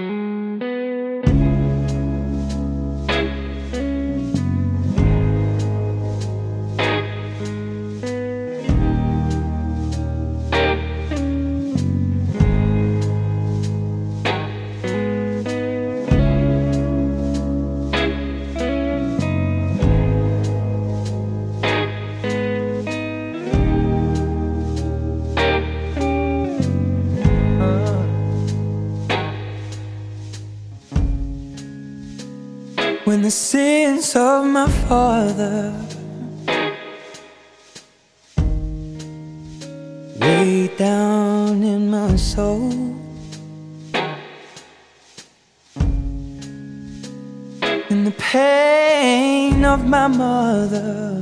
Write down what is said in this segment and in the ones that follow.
Mm-hmm. The sins of my father way down in my soul. And the pain of my mother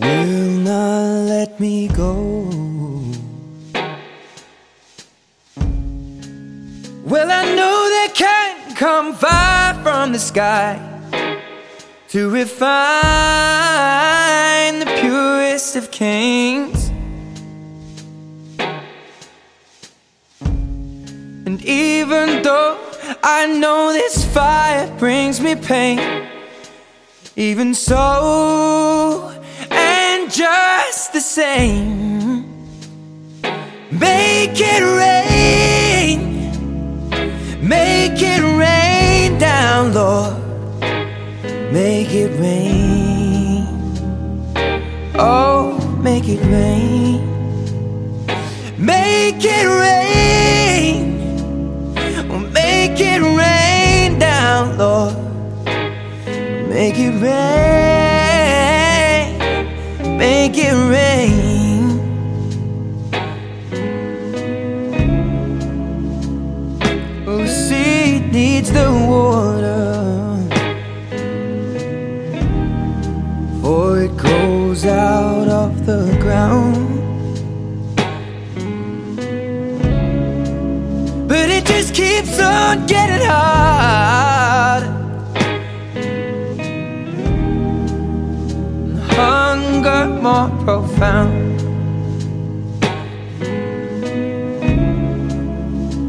will not let me go. Well, I know come far from the sky to refine the purest of kings. And even though I know this fire brings me pain, even so, and just the same, make it rain, Oh, make it rain, make it rain. Oh, make it rain down, Lord. Make it rain. Make it rain. Profound.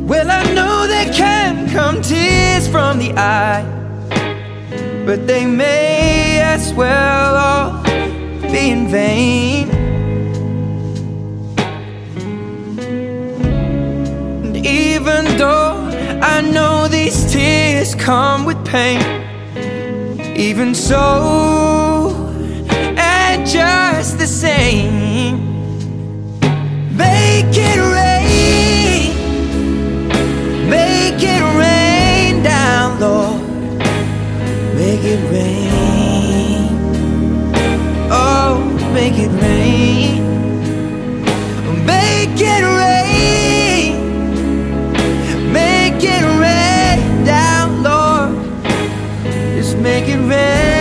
Well, I know there can come tears from the eye, but they may as well all be in vain. And even though I know these tears come with pain, even so, just the same, make it rain, make it rain down, Lord, make it rain, oh, make it rain, make it rain. Make it rain down, Lord. Just make it rain.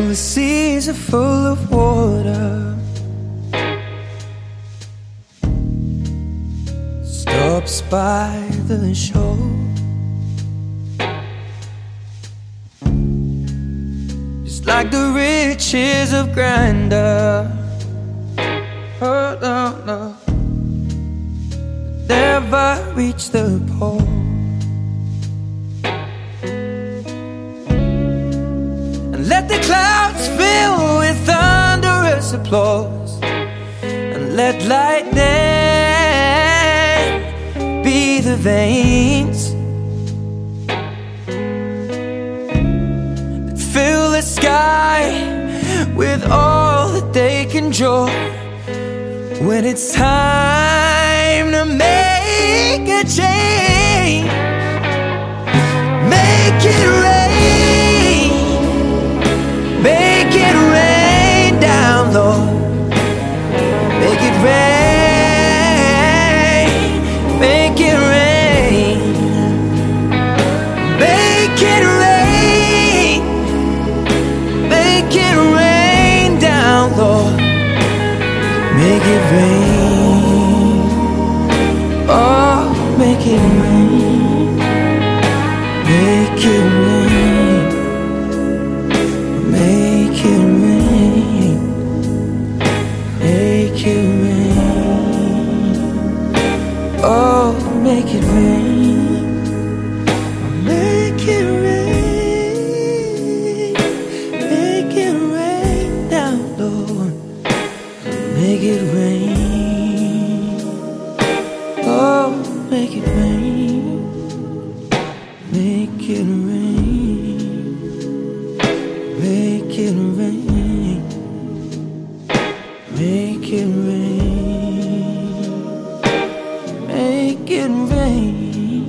Well, the seas are full of water. Stops by the shore. Just like the riches of grandeur. Oh, no, no. Never reach the pole. Let the clouds fill with thunderous applause. And let lightning be the veins that fill the sky with all that they can draw. When it's time to make a change, make it Make it rain down, Lord. Make it rain. Oh, make it rain. Make it rain. Make it rain, make it rain, make it rain, make it rain, make it rain,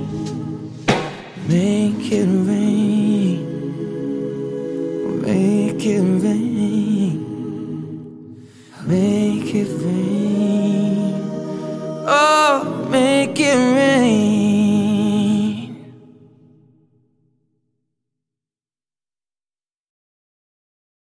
make it rain, make it rain, make it rain. Oh, make it